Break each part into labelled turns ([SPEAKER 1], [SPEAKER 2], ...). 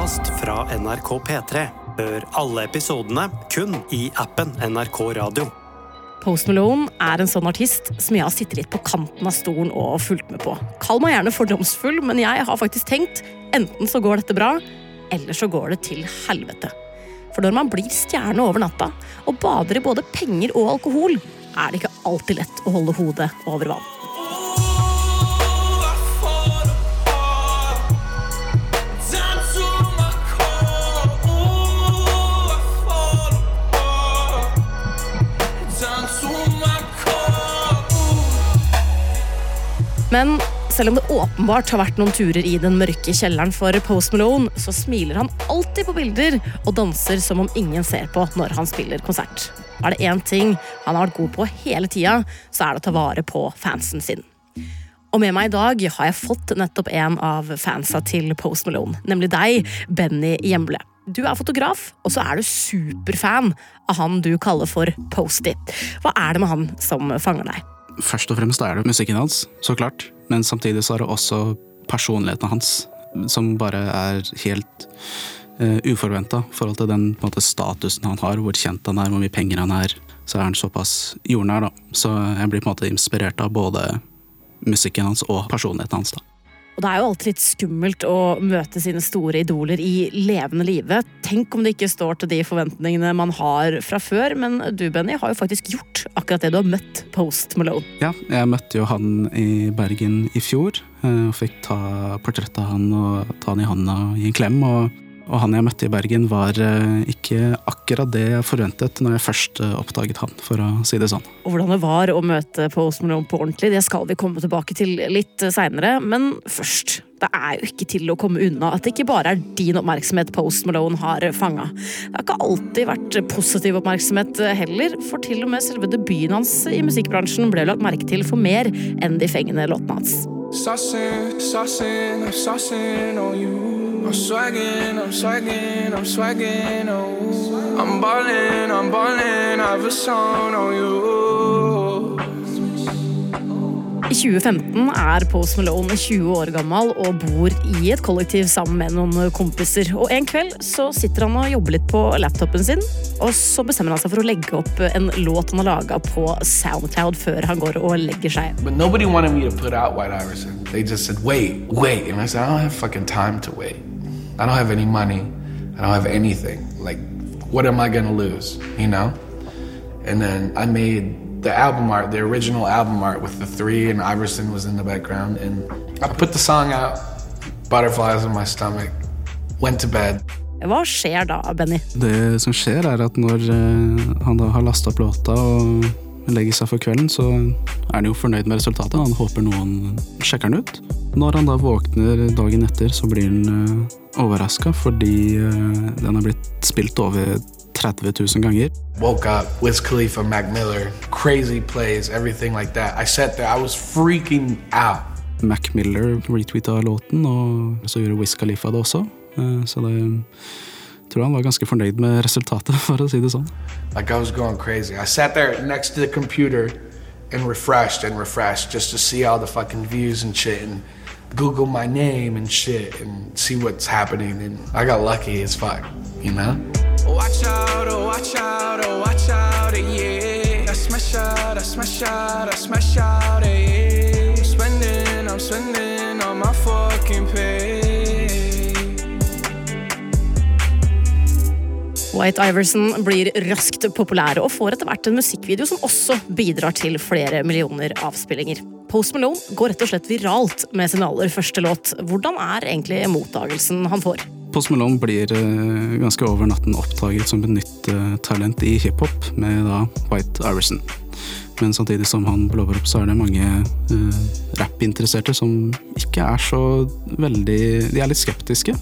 [SPEAKER 1] podkast fra NRK P3. Hør alle episodene kun i appen NRK Radio.
[SPEAKER 2] Post Malone er en sånn artist som jeg har sittet litt på kanten av stolen og fulgt med på. Kall meg gjerne fordomsfull, men jeg har faktisk tenkt enten så går dette bra, eller så går det til helvete. For når man blir stjerne over natta og bader i både penger og alkohol, er det ikke alltid lett å holde hodet over vann. Men selv om det åpenbart har vært noen turer i den mørke kjelleren for Post Malone, så smiler han alltid på bilder og danser som om ingen ser på når han spiller konsert. Er det én ting han har vært god på hele tida, så er det å ta vare på fansen sin. Og med meg i dag har jeg fått nettopp en av fansa til Post Malone, nemlig deg, Benny Hjemle. Du er fotograf, og så er du superfan av han du kaller for Posty. Hva er det med han som fanger deg?
[SPEAKER 3] Først og fremst er det musikken hans, så klart. Men samtidig så er det også personligheten hans, som bare er helt uh, uforventa i forhold til den måte, statusen han har, hvor kjent han er, hvor mye penger han er. Så er han såpass jordnær, da. Så jeg blir på en måte inspirert av både musikken hans og personligheten hans. da.
[SPEAKER 2] Og Det er jo alltid litt skummelt å møte sine store idoler i levende live. Tenk om det ikke står til de forventningene man har fra før. Men du, Benny, har jo faktisk gjort akkurat det. Du har møtt Post Malone.
[SPEAKER 3] Ja, jeg møtte jo han i Bergen i fjor. eh, Og fikk ta portrett av han og ta han i handa og gi en klem. Og, og han jeg møtte i Bergen, var eh, ikke akkurat det jeg forventet når jeg først eh, oppdaget han, for å si det sånn.
[SPEAKER 2] Og hvordan det var å møte Post Malone på ordentlig, det skal vi komme tilbake til litt seinere. Men først. Det er jo ikke til å komme unna at det ikke bare er din oppmerksomhet Post Malone har fanga. Det har ikke alltid vært positiv oppmerksomhet heller, for til og med selve debuten hans i musikkbransjen ble lagt merke til for mer enn de fengende låtene hans.
[SPEAKER 4] Sussing, sussing, sussing, on you. I'm swagging, I'm swagging, I'm swagging, oh. I'm ballin', I'm ballin', I a song on you.
[SPEAKER 2] I 2015 er Post Malone 20 år gammel og bor i et kollektiv sammen med noen kompiser. Og En kveld så sitter han og jobber litt på laptopen sin, og så bestemmer han seg for å legge opp en låt han har laga på Soundcloud før han går og legger seg.
[SPEAKER 4] But nobody wanted me to put out White Iverson. They just said, wait, wait. And I said, I don't have fucking time to wait. I don't have any money. I don't have anything. Like, what am I gonna lose? You know? And then I made the album art, the original album art with the three, and Iverson was in the background. And I put the song out, butterflies in my stomach, went to bed.
[SPEAKER 2] Hva skjer da, Benny?
[SPEAKER 3] Det som skjer, er at når eh, han da har lasta opp låta og legger seg for kvelden, så er han jo fornøyd med resultatet. Han håper noen sjekker den ut. Når han da våkner dagen etter, så blir han uh, overraska fordi eh, den har blitt spilt over 30 000 ganger.
[SPEAKER 4] Woke up, Wiz Khalifa, Mac Miller, crazy plays, everything like that. I sat there, I was freaking out.
[SPEAKER 3] Mac Miller retweeta låten, og så gjorde Wiz Khalifa det også. Eh, Så det tror han var ganske fornøyd med resultatet, for å si det sånn.
[SPEAKER 4] Like I was going crazy. I sat there next to the computer and refreshed and refreshed just to see all the fucking views and shit and Google my name and shit and see what's happening. And I got lucky as fuck, you know? Watch out, oh, watch out, oh, watch out, eh, yeah. I smash out, I smash out, I smash out, eh, yeah. I'm spending, I'm spending on my fucking pay.
[SPEAKER 2] White Iverson blir raskt populær og får etter hvert en musikkvideo som også bidrar til flere millioner avspillinger. Post Malone går rett og slett viralt med sin aller første låt. Hvordan er egentlig mottagelsen han får?
[SPEAKER 3] Post Malone blir eh, ganske over natten oppdaget som et nytt eh, talent i hiphop med da White Iverson. Men samtidig som han blåver opp, så er det mange uh, rappinteresserte som ikke er så veldig De er litt skeptiske.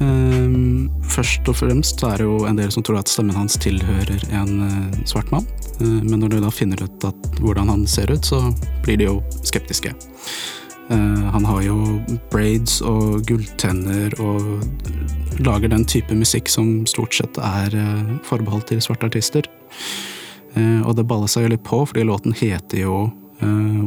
[SPEAKER 3] Um, først og fremst er det jo en del som tror at stemmen hans tilhører en uh, svart mann. Uh, men når du da finner ut hvordan han ser ut, så blir de jo skeptiske. Uh, han har jo braids og gulltenner og lager den type musikk som stort sett er forbeholdt til svarte artister. og det baller seg jo litt på, fordi låten heter jo Eh,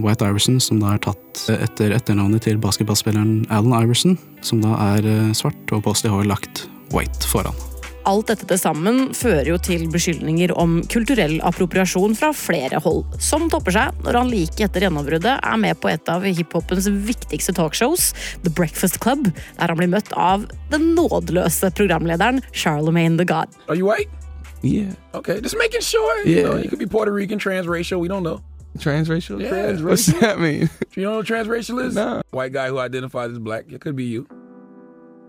[SPEAKER 3] White Iverson, som da er tatt etter etternavnet til basketballspilleren Allen Iverson, som da er eh, svart, og Posty har lagt White foran.
[SPEAKER 2] Alt dette til sammen fører jo til beskyldninger om kulturell appropriasjon fra flere hold, som topper seg når han like etter gjennombruddet er med på et av hiphopens viktigste talkshows, The Breakfast Club, der han blir møtt av den nådeløse programlederen Charlemagne the God.
[SPEAKER 5] Are you white?
[SPEAKER 6] Yeah.
[SPEAKER 5] Okay, just making sure. You,
[SPEAKER 6] Yeah.
[SPEAKER 5] know, you could be Puerto Rican, transracial. We don't know.
[SPEAKER 6] Transracial?
[SPEAKER 5] Yeah,
[SPEAKER 6] What's that mean?
[SPEAKER 5] You know what transracial is?
[SPEAKER 6] Nah.
[SPEAKER 5] White guy who identifies as black. It could be you.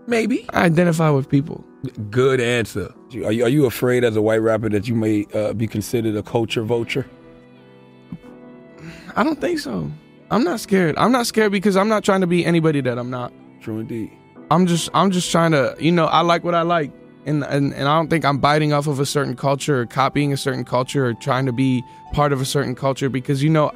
[SPEAKER 5] Maybe.
[SPEAKER 6] I identify with people.
[SPEAKER 5] Good answer. Are you, are you afraid as a white rapper that you may uh, be considered a culture vulture?
[SPEAKER 6] I don't think so. I'm not scared. I'm not scared because I'm not trying to be anybody that I'm not.
[SPEAKER 5] True indeed.
[SPEAKER 6] I'm just I'm just trying to, you know, I like what I like. And, and and I don't think I'm biting off of a certain culture or copying a certain culture or trying to be part of a certain culture because you know,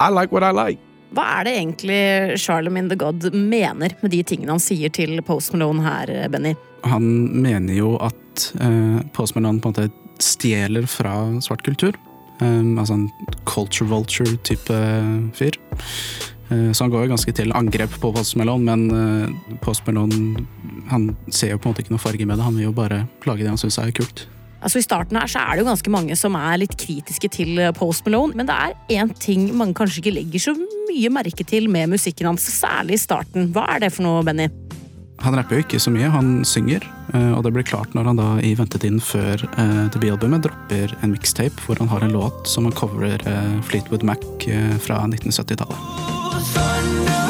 [SPEAKER 6] I like what I like.
[SPEAKER 2] Hva er det egentlig Charlemagne the God mener med de tingene han sier til Post Malone her, Benny?
[SPEAKER 3] Han mener jo at eh, Post Malone på en måte stjeler fra svart kultur. Um, altså en culture vulture-type fyr. Eh, så han går jo ganske til angrep på Post Malone, men eh, Post Malone han ser jo på en måte ikke noe farge med det. Han vil jo bare plage det han syns er kult.
[SPEAKER 2] Altså I starten her så er det jo ganske mange som er litt kritiske til Post Malone, men det er én ting mange kanskje ikke legger så mye merke til med musikken hans, særlig i starten. Hva er det for noe, Benny?
[SPEAKER 3] Han rapper jo ikke så mye, han synger. eh, Og det blir klart når han da i ventetiden før eh, debutalbumet dropper en mixtape hvor han har en låt som han coverer eh, Fleetwood Mac fra 1970-tallet.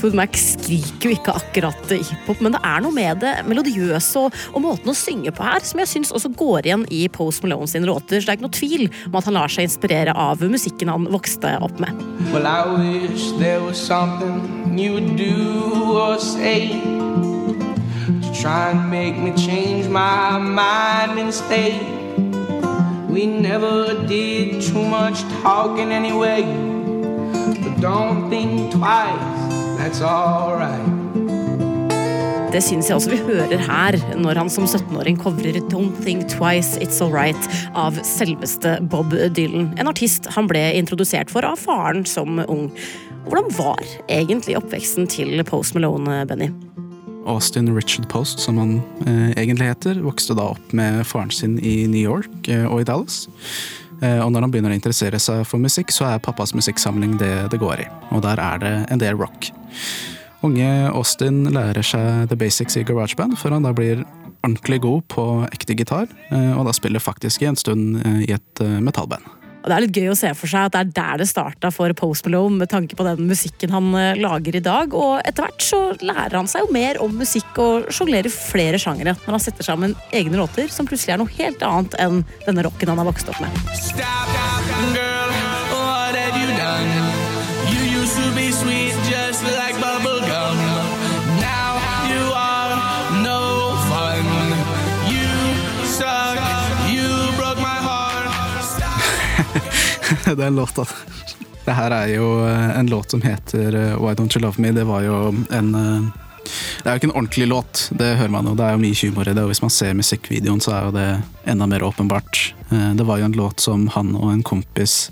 [SPEAKER 2] Fleetwood Mac skriker jo ikke akkurat hiphop, men det er noe med det melodiøse og, og måten å synge på her som jeg syns også går igjen i Post Malone sine låter. Så det er ikke noe tvil om at han lar seg inspirere av musikken han vokste opp med.
[SPEAKER 6] Well, I wish there was something you would do or say to try and make me change my mind and stay. We never did too much talking anyway, but don't think twice, that's alright.
[SPEAKER 2] Det syns jeg også vi hører her, når han som 17-åring covrer Don't Think Twice It's Alright av selveste Bob Dylan. En artist han ble introdusert for av faren som ung. Hvordan var egentlig oppveksten til Post Malone, Benny?
[SPEAKER 3] Austin Richard Post, som han eh, egentlig heter, vokste da opp med faren sin i New York eh, og i Dallas. Eh, og når han begynner å interessere seg for musikk, så er pappas musikksamling det det går i. Og der er det en del rock. Unge Austin lærer seg the basics i GarageBand, før han da blir ordentlig god på ekte gitar, eh, og da spiller faktisk i en stund eh, i et eh, metallband.
[SPEAKER 2] Det er litt gøy å se for seg at det er der det starta for Post Malone, med tanke på den musikken han lager i dag. Og etter hvert så lærer han seg jo mer om musikk og sjonglerer flere sjangere når han setter sammen egne låter som plutselig er noe helt annet enn denne rocken han har vokst opp med.
[SPEAKER 7] Stop, girl, what
[SPEAKER 3] Den låta Det her er jo eh, en låt som heter eh, Why Don't You Love Me. Det var jo en eh, Det er jo ikke en ordentlig låt, det hører man jo. Det er jo mye humor i det, og hvis man ser musikkvideoen, så er jo det enda mer åpenbart. Eh, Det var jo en låt som han og en kompis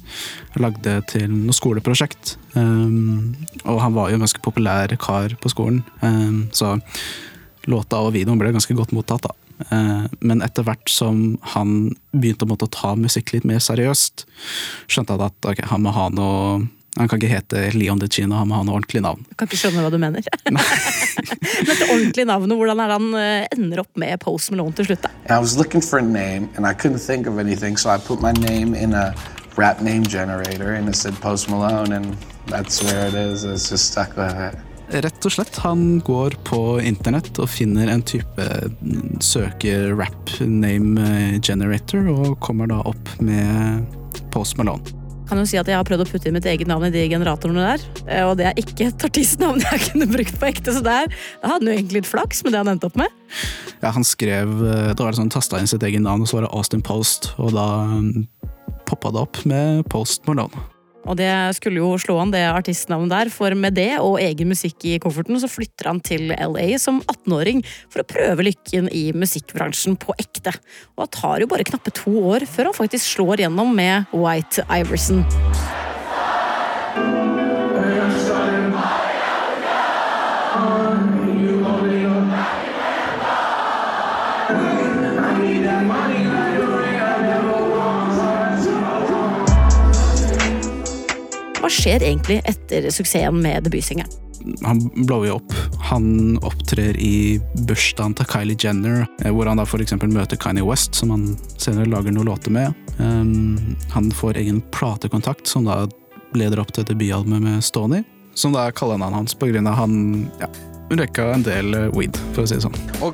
[SPEAKER 3] lagde til noe skoleprosjekt. Um, og han var jo en ganske populær kar på skolen, um, så låta og videoen ble ganske godt mottatt, da. Eh, Men etter hvert som han begynte å ta musikk litt mer seriøst, skjønte han at okay, han må ha noe Han kan ikke hete Leon DeCino, han må ha noe ordentlig navn.
[SPEAKER 2] Jeg kan ikke skjønne hva du mener. Men det ordentlige navnet, hvordan er det han eh, ender opp med Post Malone til slutt? da?
[SPEAKER 4] I was looking for a name, and I couldn't think of anything, so I put my name in a rap name generator, and it said Post Malone, and that's where it is. It's just stuck with it.
[SPEAKER 3] Rett og slett, han går på internett og finner en type mm, søke-rap name eh, generator, og kommer da opp med Post Malone.
[SPEAKER 2] Kan jo si at Jeg har prøvd å putte inn mitt eget navn i de generatorene der, eh, og det er ikke et artistnavn jeg kunne brukt på ekte. Så der jeg hadde jo egentlig litt flaks med det han endte opp med.
[SPEAKER 3] Ja, han skrev eh, Da var det sånn tasta inn sitt eget navn, og så var det Austin Post, og da mm, poppa det opp med Post Malone.
[SPEAKER 2] Og det skulle jo slå an det artistnavnet der, for med det og egen musikk i kofferten, så flytter han til LA som 18-åring for å prøve lykken i musikkbransjen på ekte. Og det tar jo bare knappe to år før han faktisk slår gjennom med White Iverson. Hva skjer egentlig etter suksessen med debutsingeren?
[SPEAKER 3] Han blower jo opp. Han opptrer i bursdagen til Kylie Jenner, eh, hvor han da f.eks. møter Kanye West, som han senere lager noen låter med. Um, han får egen platekontakt, som da leder opp til debutalbumet med Stoney. Som da er kallenavnet hans av han ja, røyka en del eh, weed, for å si det sånn.
[SPEAKER 6] Well,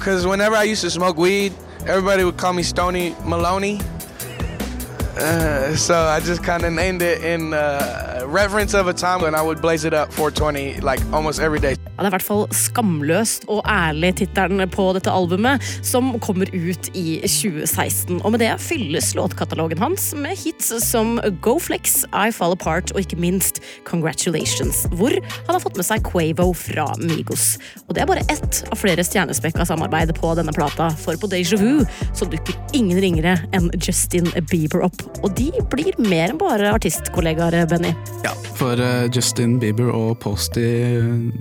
[SPEAKER 6] Uh, so I just kind of named it in uh, reverence of a time when I would blaze it up 420 like almost every day.
[SPEAKER 2] Ja, det er i hvert fall skamløst og ærlig tittelen på dette albumet, som kommer ut i 2016. Og med det fylles låtkatalogen hans med hits som Go Flex, I Fall Apart og ikke minst Congratulations, hvor han har fått med seg Quavo fra Migos. Og det er bare ett av flere stjernespekka samarbeid på denne plata, for på Deja Vu så dukker ingen ringere enn Justin Bieber opp. Og de blir mer enn bare artistkollegaer, Benny.
[SPEAKER 3] Ja, for eh, Justin Bieber og Posty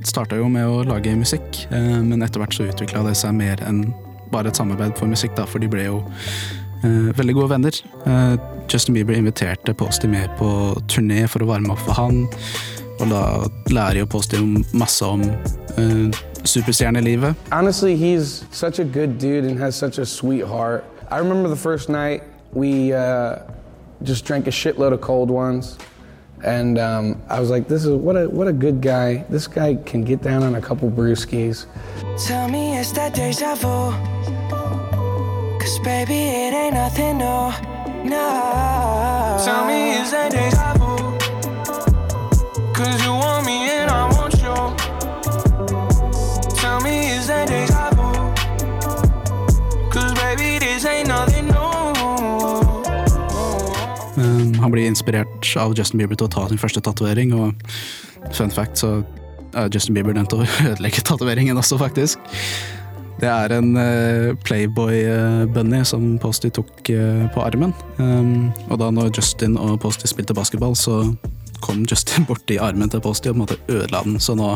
[SPEAKER 3] starta jo med å lage musikk, eh, men etter hvert så utvikla det seg mer enn bare et samarbeid for musikk, da, for de ble jo eh, veldig gode venner. Eh, Justin Bieber inviterte Posty med på turné for å varme opp for han, og da lærer jo Posty masse om eh, superstjernelivet.
[SPEAKER 6] Honestly, he's such a good dude and has such a sweet heart. I remember the first night we uh, just drank a shitload of cold ones. And um, I was like, "This is what a what a good guy. This guy can get down on a couple brewskis."
[SPEAKER 7] Tell me it's that deja vu. Cause baby, it ain't nothing new. No. Tell me it's that deja vu. Cause you want me and I want you. Tell me it's that deja vu. Cause baby, this ain't nothing new.
[SPEAKER 3] Han blir inspirert av Justin Bieber til å ta sin første tatovering, og fun fact så er Justin Bieber den til å ødelegge tatoveringen også, faktisk. Det er en uh, Playboy-bunny som Posty tok uh, på armen. Um, og da når Justin og Posty spilte basketball, så kom Justin borti armen til Posty og på en måte ødela den, så nå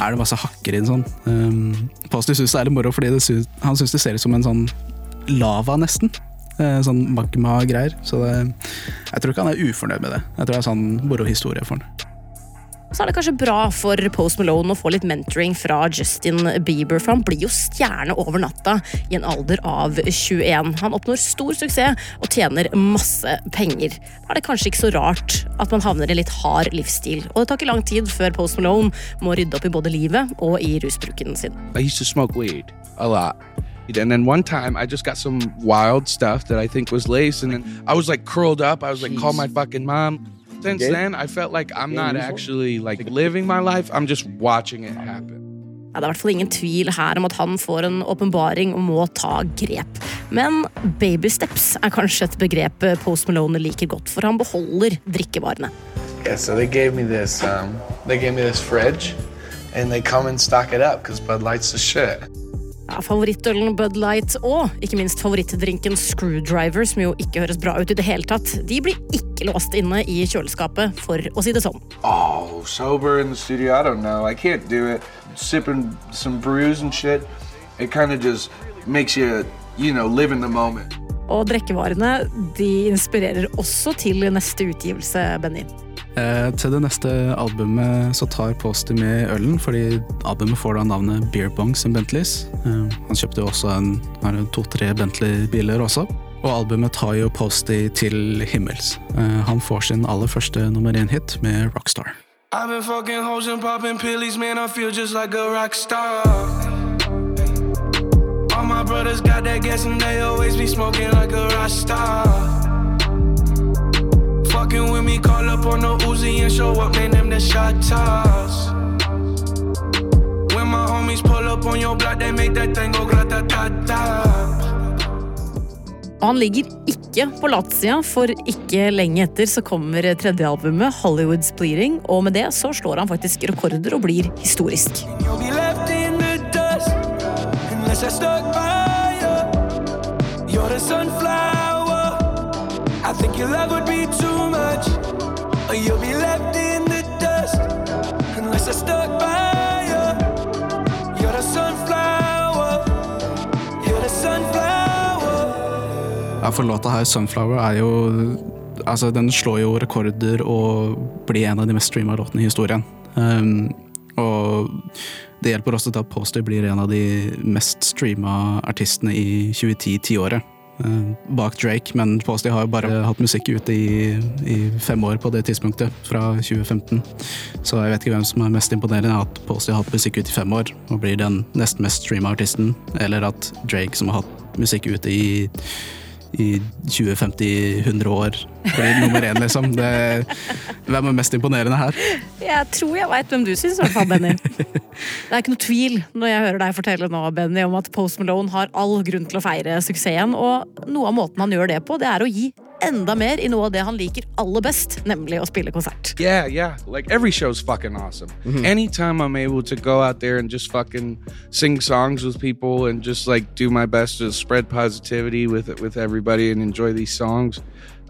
[SPEAKER 3] er det masse hakker i den sånn. Um, Posty syns det er litt moro, fordi det sy han syns det ser ut som en sånn lava, nesten. Eh, Sånn magma-greier. Så det, jeg tror ikke han er ufornøyd med det. Jeg tror det er sånn moro historie for han.
[SPEAKER 2] Så er det kanskje bra for Post Malone å få litt mentoring fra Justin Bieber, for han blir jo stjerne over natta i en alder av 21. Han oppnår stor suksess og tjener masse penger. Da er det kanskje ikke så rart at man havner i litt hard livsstil. Og det tar ikke lang tid før Post Malone må rydde opp i både livet og i rusbruken sin.
[SPEAKER 6] I used to smoke weed a lot. And then one time I just got some wild stuff that I think was lace, and then I was like curled up. I was like, call my fucking mom. Since then, I felt like I'm not actually like living my life. I'm just watching it happen.
[SPEAKER 2] Ja, det er i hvert fall ingen tvil her om at han får en åpenbaring og må ta grep. Men baby steps er kanskje et begrep Post Malone liker godt, for han beholder drikkevarene.
[SPEAKER 4] Yeah, so they gave me this. Um, they gave me this fridge, and they come and stock it up because Bud Light's the shit.
[SPEAKER 2] Ja, Favorittølen Bud Light og ikke minst favorittdrinken Screwdriver, som jo ikke høres bra ut i det hele tatt, de blir ikke låst inne i kjøleskapet, for å si det sånn.
[SPEAKER 4] Oh, sober in the studio? I don't know. I can't do it. Sipping some brews and shit. It kind of just makes you, you know, live in the moment.
[SPEAKER 2] Og drikkevarene de inspirerer også til neste utgivelse, Benny.
[SPEAKER 3] Eh, til det neste albumet så tar Posty med ølen, fordi albumet får da navnet Beer Bongs and Bentleys. Eh, han kjøpte jo også en, to-tre Bentley-biler også. Og albumet tar jo Posty til himmels. Eh, han får sin aller første nummer én-hit med Rockstar.
[SPEAKER 7] I've been fucking hoes and popping pillies, man. I feel just like a rock star. All my brothers got that gas and they always be smoking like a rock star. Fucking with me, call up on the Uzi and show up, man, them the shot toss. When my homies pull up on your block, they make that thing go grata-ta-ta.
[SPEAKER 2] Han ligger ikke på latsida, for ikke lenge etter så kommer tredje albumet, Hollywood's Bleeding, og med det så slår han faktisk rekorder og blir historisk.
[SPEAKER 7] Dust. You're the sunflower. Think your love would be too much. Or you'll be left in the dust unless I stuck by you. You're the sunflower. You're the sunflower.
[SPEAKER 3] Ja, for låta her, 'Sunflower', er jo Altså, den slår jo rekorder og blir en av de mest streama låtene i historien. Um, og det hjelper også til at Poster blir en av de mest streama artistene i 2010-tiåret. Uh, bak Drake, men Posty har bare hatt musikk ute i, i fem år på det tidspunktet, fra 2015. Så jeg vet ikke hvem som er mest imponerende, at Posty har hatt musikk ute i fem år og blir den nest mest streama artisten, eller at Drake, som har hatt musikk ute i i 20-50-100 år blir nummer én, liksom. Det, hvem er mest imponerende her?
[SPEAKER 2] Jeg tror jeg veit hvem du syns, i hvert fall, Benny. Det er ikke noe tvil når jeg hører deg fortelle nå, Benny, om at Post Malone har all grunn til å feire suksessen, og noe av måten han gjør det på, det er å gi enda mer i noe av det han liker aller best, nemlig å spille konsert.
[SPEAKER 6] Yeah, yeah. Like every show's fucking awesome. Anytime I'm able to go out there and just fucking sing songs with people and just like do my best to spread positivity with with everybody and enjoy these songs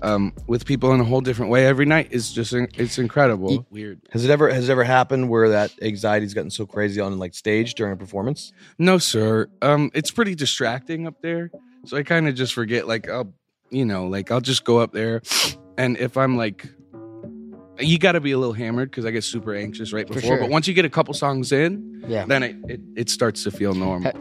[SPEAKER 6] um, with people in a whole different way every night is just it's incredible. Weird.
[SPEAKER 8] Has it ever has it ever happened where that anxiety's gotten so crazy on like stage during a performance?
[SPEAKER 6] No, sir. Um, it's pretty distracting up there, so I kind of just forget. Like, I'll, you know, like I'll just go up there, and if I'm like, you got to be a little hammered because I get super anxious right before.
[SPEAKER 8] sure.
[SPEAKER 6] But once you get a couple songs in,
[SPEAKER 8] Yeah.
[SPEAKER 6] then it, it it starts to feel normal.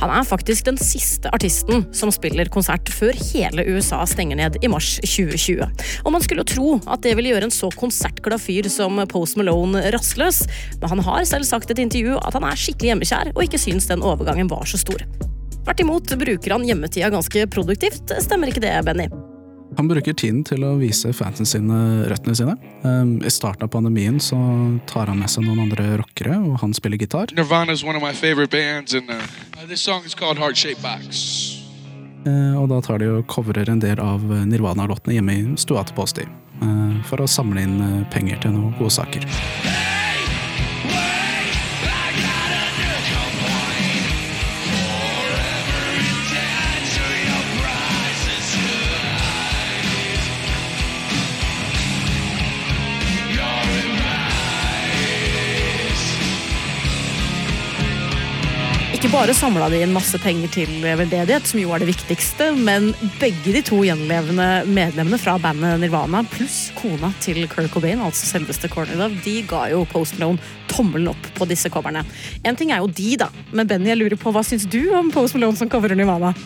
[SPEAKER 2] Han er faktisk den siste artisten som spiller konsert før hele USA stenger ned i mars 2020. Og man skulle tro at det ville gjøre en så konsertglad fyr som Post Malone rastløs, men han har selv sagt i et intervju at han er skikkelig hjemmekjær og ikke syns den overgangen var så stor. Tvert imot bruker han hjemmetida ganske produktivt, stemmer ikke det, Benny?
[SPEAKER 3] Han bruker tiden til å vise fansen sine røttene sine. Um, I starten av pandemien så tar han med seg noen andre rockere, og han spiller gitar.
[SPEAKER 9] Nirvana er en av mine favorite bands, and uh, this song is called Heart Shaped Box.
[SPEAKER 3] Eh, Og da tar de og covrer en del av Nirvana-låtene hjemme i stua til Posti. eh, For å samle inn eh, penger til noen gode saker.
[SPEAKER 2] Ikke bare samla de inn masse penger til veldedighet, som jo er det viktigste, men begge de to gjenlevende medlemmene fra bandet Nirvana pluss kona til Kurt Cobain, altså selveste Courtney Love, de ga jo Post Malone tommelen opp på disse coverne. En ting er jo de, da, men Benny, jeg lurer på, hva syns du om Post Malone som coverer Nirvana?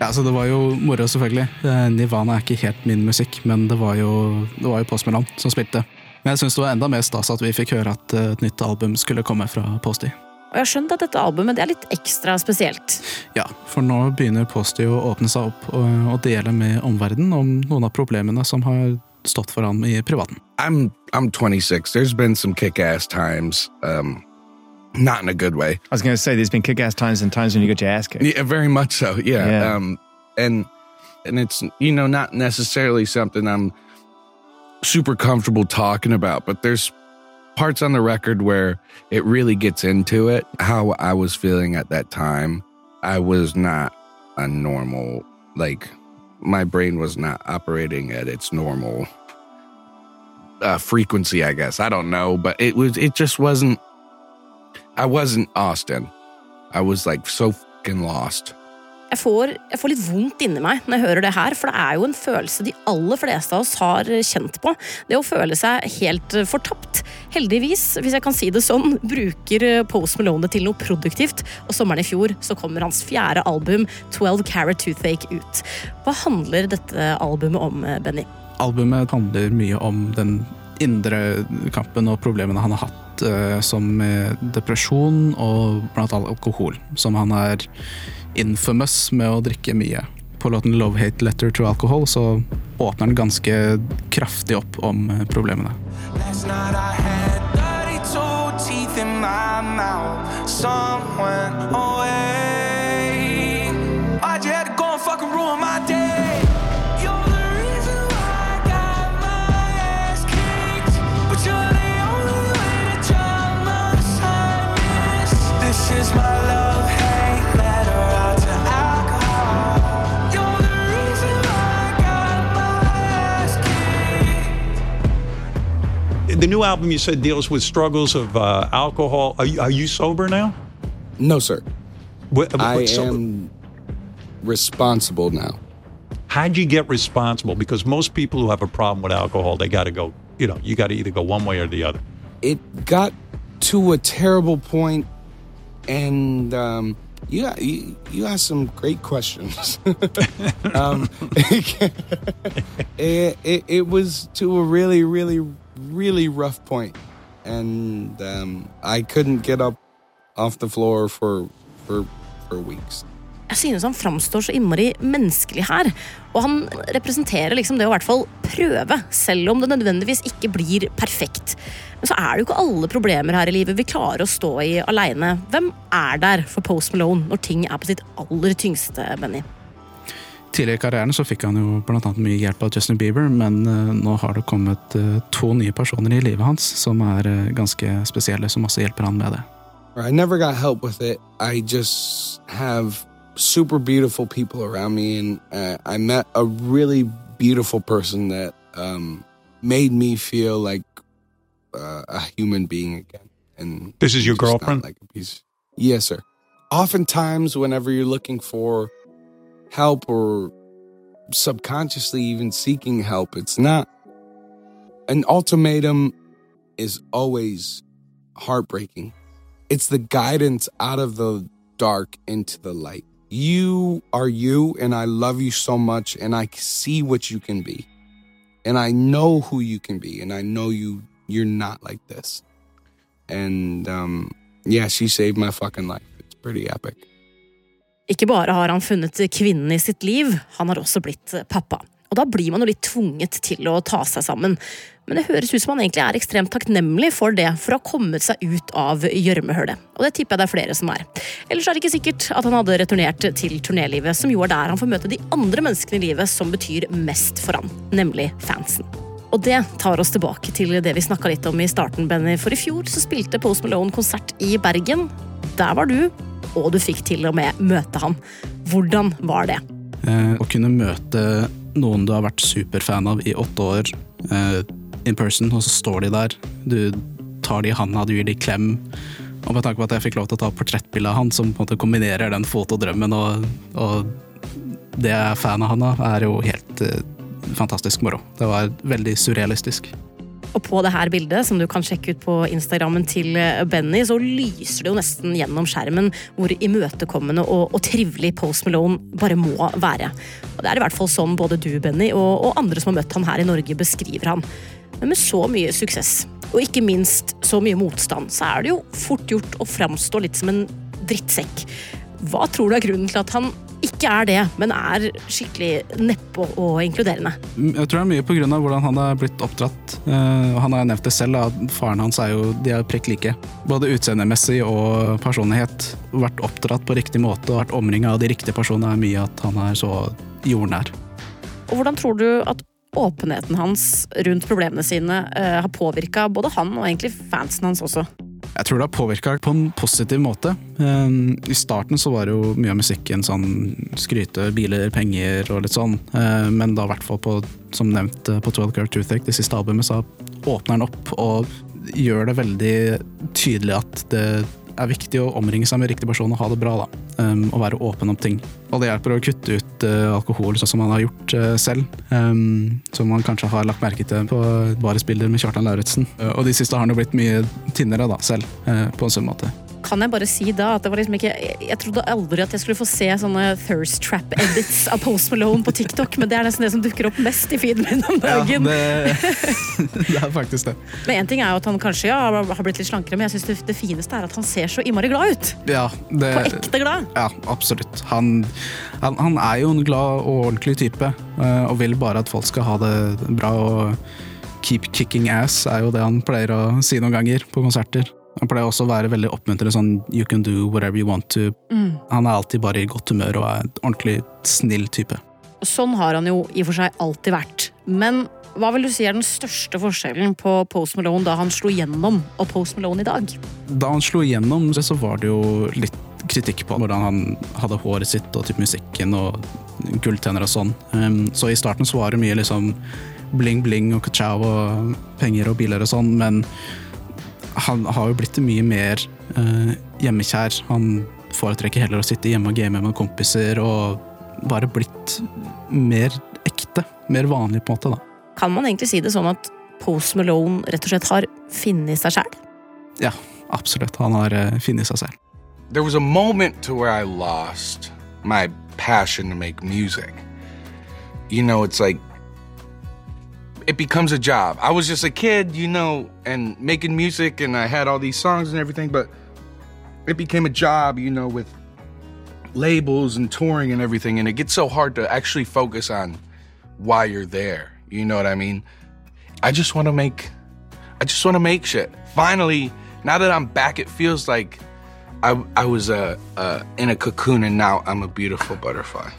[SPEAKER 3] Ja, altså Det var jo moro, selvfølgelig. Nirvana er ikke helt min musikk, men det var jo, det var jo Post Malone som spilte. Men jeg syns det var enda mer stas at vi fikk høre at eh, et nytt album skulle komme fra Posty.
[SPEAKER 2] Og jeg har skjønt at dette albumet det er litt ekstra spesielt.
[SPEAKER 3] Ja, for nå begynner Posty å åpne seg opp og, og dele med omverdenen om noen av problemene som har stått for ham i privaten.
[SPEAKER 6] I'm I'm 26. There's been some kick-ass times, um, not in a good way.
[SPEAKER 10] I was going to say there's been kick-ass times and times when you get your ass kicked.
[SPEAKER 6] Yeah, very much so. Yeah.
[SPEAKER 10] Yeah.
[SPEAKER 6] Um, and and it's you know not necessarily something I'm super comfortable talking about, but there's parts on the record where it really gets into it. How I was feeling at that time, I was not a normal like my brain was not operating at its normal uh, frequency. I guess I don't know, but it was it just wasn't. I wasn't Austin. I was like so fucking lost.
[SPEAKER 2] Jeg får, jeg får litt vondt inni meg når jeg hører det her, for det er jo en følelse de aller fleste av oss har kjent på. Det å føle seg helt fortapt. Heldigvis, hvis jeg kan si det sånn, bruker Post Malone det til noe produktivt, og sommeren i fjor så kommer hans fjerde album, 12 Carat Toothache, ut. Hva handler dette albumet om, Benny?
[SPEAKER 3] Albumet handler mye om den indre kampen og problemene han har hatt, eh, som depresjon og blant annet alkohol, som han er infamous med å drikke mye. på låten 'Love Hate Letter to Alcohol' så åpner den ganske kraftig opp om eh, problemene.
[SPEAKER 7] Last night I had 32 teeth in my mouth. Someone went The
[SPEAKER 11] new album you said deals with struggles of uh, alcohol. Are you, are you sober now?
[SPEAKER 6] No, sir.
[SPEAKER 11] What,
[SPEAKER 6] I
[SPEAKER 11] what- so-
[SPEAKER 6] am responsible now.
[SPEAKER 11] How'd you get responsible? Because most people who have a problem with alcohol, they got to go. You know, you got to either go one way or the other.
[SPEAKER 6] It got to a terrible point, and um, you, got- you you asked some great questions. um, it, it, it was to a really, really, really rough point, and um, I couldn't get up off the floor for for for weeks.
[SPEAKER 2] Jeg synes han framstår så innmari menneskelig her. Og han representerer liksom det å i hvert fall prøve, selv om det nødvendigvis ikke blir perfekt. Men så er det jo ikke alle problemer her i livet vi klarer å stå i aleine. Hvem er der for Post Malone når ting er på sitt aller tyngste, Benny?
[SPEAKER 3] Tidligere i karrieren så fikk han jo blant annet mye hjelp av Justin Bieber, men eh, nå har det kommet eh, to nye personer i livet hans som er eh, ganske spesielle, som også hjelper han med det.
[SPEAKER 6] I never got help with it. I just have super beautiful people around me, and uh, I met a really beautiful person that um, made me feel like uh, a human being again. And
[SPEAKER 11] This is your girlfriend?
[SPEAKER 6] Like a piece. Yes, sir. Oftentimes, whenever you're looking for help or subconsciously even seeking help, it's not an ultimatum. Is always heartbreaking. It's the guidance out of the dark into the light. You are you, and I love you so much, and I see what you can be, and I know who you can be, and I know you. You're not like this, and um, yeah, she saved my fucking life. It's pretty epic.
[SPEAKER 2] Ikke bare har han funnet kvinnen i sitt liv, han har også blitt pappa. Og da blir man jo litt tvunget til å ta seg sammen. Men det høres ut som han egentlig er ekstremt takknemlig for det, for å ha kommet seg ut av gjørmehullet. Og det tipper jeg det er flere som er. Ellers er det ikke sikkert at han hadde returnert til turnélivet, som jo er der han får møte de andre menneskene i livet som betyr mest for han, nemlig fansen. Og det tar oss tilbake til det vi snakka litt om i starten, Benny. For i fjor så spilte Post Malone konsert i Bergen. Der var du, og du fikk til og med møte han. Hvordan var det?
[SPEAKER 3] Eh, å kunne møte noen du har vært superfan av i åtte år eh, in person, og så står de der. Du tar de i handa, du gir de klem. Og med tanke på at jeg fikk lov til å ta portrettbilde av han, som på en måte kombinerer den fotodrømmen og, og det jeg er fan av han av, er jo helt eh, fantastisk moro. Det var veldig surrealistisk.
[SPEAKER 2] Og på det her bildet, som du kan sjekke ut på Instagrammen til Benny, så lyser det jo nesten gjennom skjermen hvor imøtekommende og, og trivelig Post Malone bare må være. Og Det er i hvert fall sånn både du, Benny, og, og andre som har møtt han her i Norge, beskriver han. Men med så mye suksess, og ikke minst så mye motstand, så er det jo fort gjort å framstå litt som en drittsekk. Hva tror du er grunnen til at han ikke er det, men er skikkelig nedpå og inkluderende?
[SPEAKER 3] Jeg tror det er mye av hvordan han er blitt oppdratt. Og han har nevnt det selv, at faren hans er jo de er prikk like. Både utseendemessig og personlighet. Vært oppdratt på riktig måte og vært omringa av de riktige personene er mye at han er så jordnær.
[SPEAKER 2] Og hvordan tror du at åpenheten hans rundt problemene sine uh, har påvirka både han og egentlig fansen hans også?
[SPEAKER 3] Jeg tror det har påvirka på en positiv måte. Eh, I starten så var det jo mye av musikken sånn skryte, biler, penger og litt sånn. Eh, Men da i hvert fall på, som nevnt eh, på 12 Curve Toothache, det siste albumet, så åpner den opp og gjør det veldig tydelig at det er viktig å omringe seg med riktig person og ha det bra, da. Um, og være åpen om ting. Og det hjelper å kutte ut uh, alkohol, sånn som man har gjort uh, selv. Um, som man kanskje har lagt merke til på baresbilder med Kjartan Lauritzen. Uh, og de siste har han jo blitt mye tynnere da, selv, på en sånn måte.
[SPEAKER 2] Kan jeg bare si da at det var liksom ikke Jeg, jeg trodde aldri at jeg skulle få se sånne thirst trap edits av Post Malone på TikTok, men det er nesten det som dukker opp mest i feeden min om dagen.
[SPEAKER 3] det, det er faktisk det.
[SPEAKER 2] Men en ting er jo at han kanskje ja, har blitt litt slankere, men jeg synes det, det fineste er at han ser så innmari glad ut.
[SPEAKER 3] Ja, det,
[SPEAKER 2] På ekte glad.
[SPEAKER 3] Ja, absolutt. Han, han, han er jo en glad og ordentlig type, eh, og vil bare at folk skal ha det bra. og Keep kicking ass er jo det han pleier å si noen ganger på konserter. Han pleier også å være veldig oppmuntrende sånn you can do whatever you want to.
[SPEAKER 2] Mm.
[SPEAKER 3] Han er alltid bare i godt humør og er en ordentlig snill type.
[SPEAKER 2] Sånn har han jo i og for seg alltid vært. Men hva vil du si er den største forskjellen på Post Malone da han slo gjennom, og Post Malone i dag?
[SPEAKER 3] Da han slo gjennom, så var det jo litt kritikk på hvordan han hadde håret sitt og typ musikken og gulltenner og sånn. Um, så i starten så var det mye liksom bling-bling og ka-chao og penger og biler og sånn, men han har jo blitt mye mer eh, hjemmekjær. Han foretrekker heller å sitte hjemme og game med kompiser og bare blitt mer ekte. Mer vanlig, på en måte. da.
[SPEAKER 2] Kan man egentlig si det sånn at Post Malone rett og slett har funnet seg sjæl?
[SPEAKER 3] Ja, absolutt. Han har uh, funnet seg selv.
[SPEAKER 6] There was a moment to where I lost my passion to make music. You know, it's like it becomes a job. I was just a kid, you know, and making music and I had all these songs and everything, but it became a job, you know, with labels and touring and everything and it gets so hard to actually focus on why you're there. You know what I mean? I just want to make I just want to make shit. Finally, now that I'm back it feels like I I was uh, uh in a cocoon and now I'm a beautiful butterfly.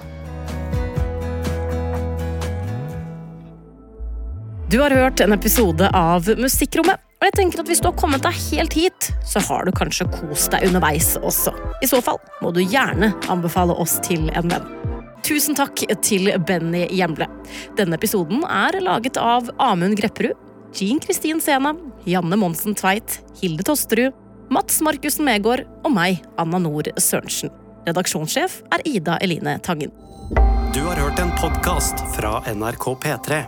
[SPEAKER 2] Du har hørt en episode av Musikkrommet. Og jeg tenker at Hvis du har kommet deg helt hit, så har du kanskje kost deg underveis også. I så fall må du gjerne anbefale oss til en venn. Tusen takk til Benny Hjemle. Denne episoden er laget av Amund Grepperud, Jean Kristin Sena, Janne Monsen Tveit, Hilde Tosterud, Mats Markussen Megård og meg, Anna Nord Sørensen. Redaksjonssjef er Ida Eline Tangen.
[SPEAKER 1] Du har hørt en podkast fra NRK P3.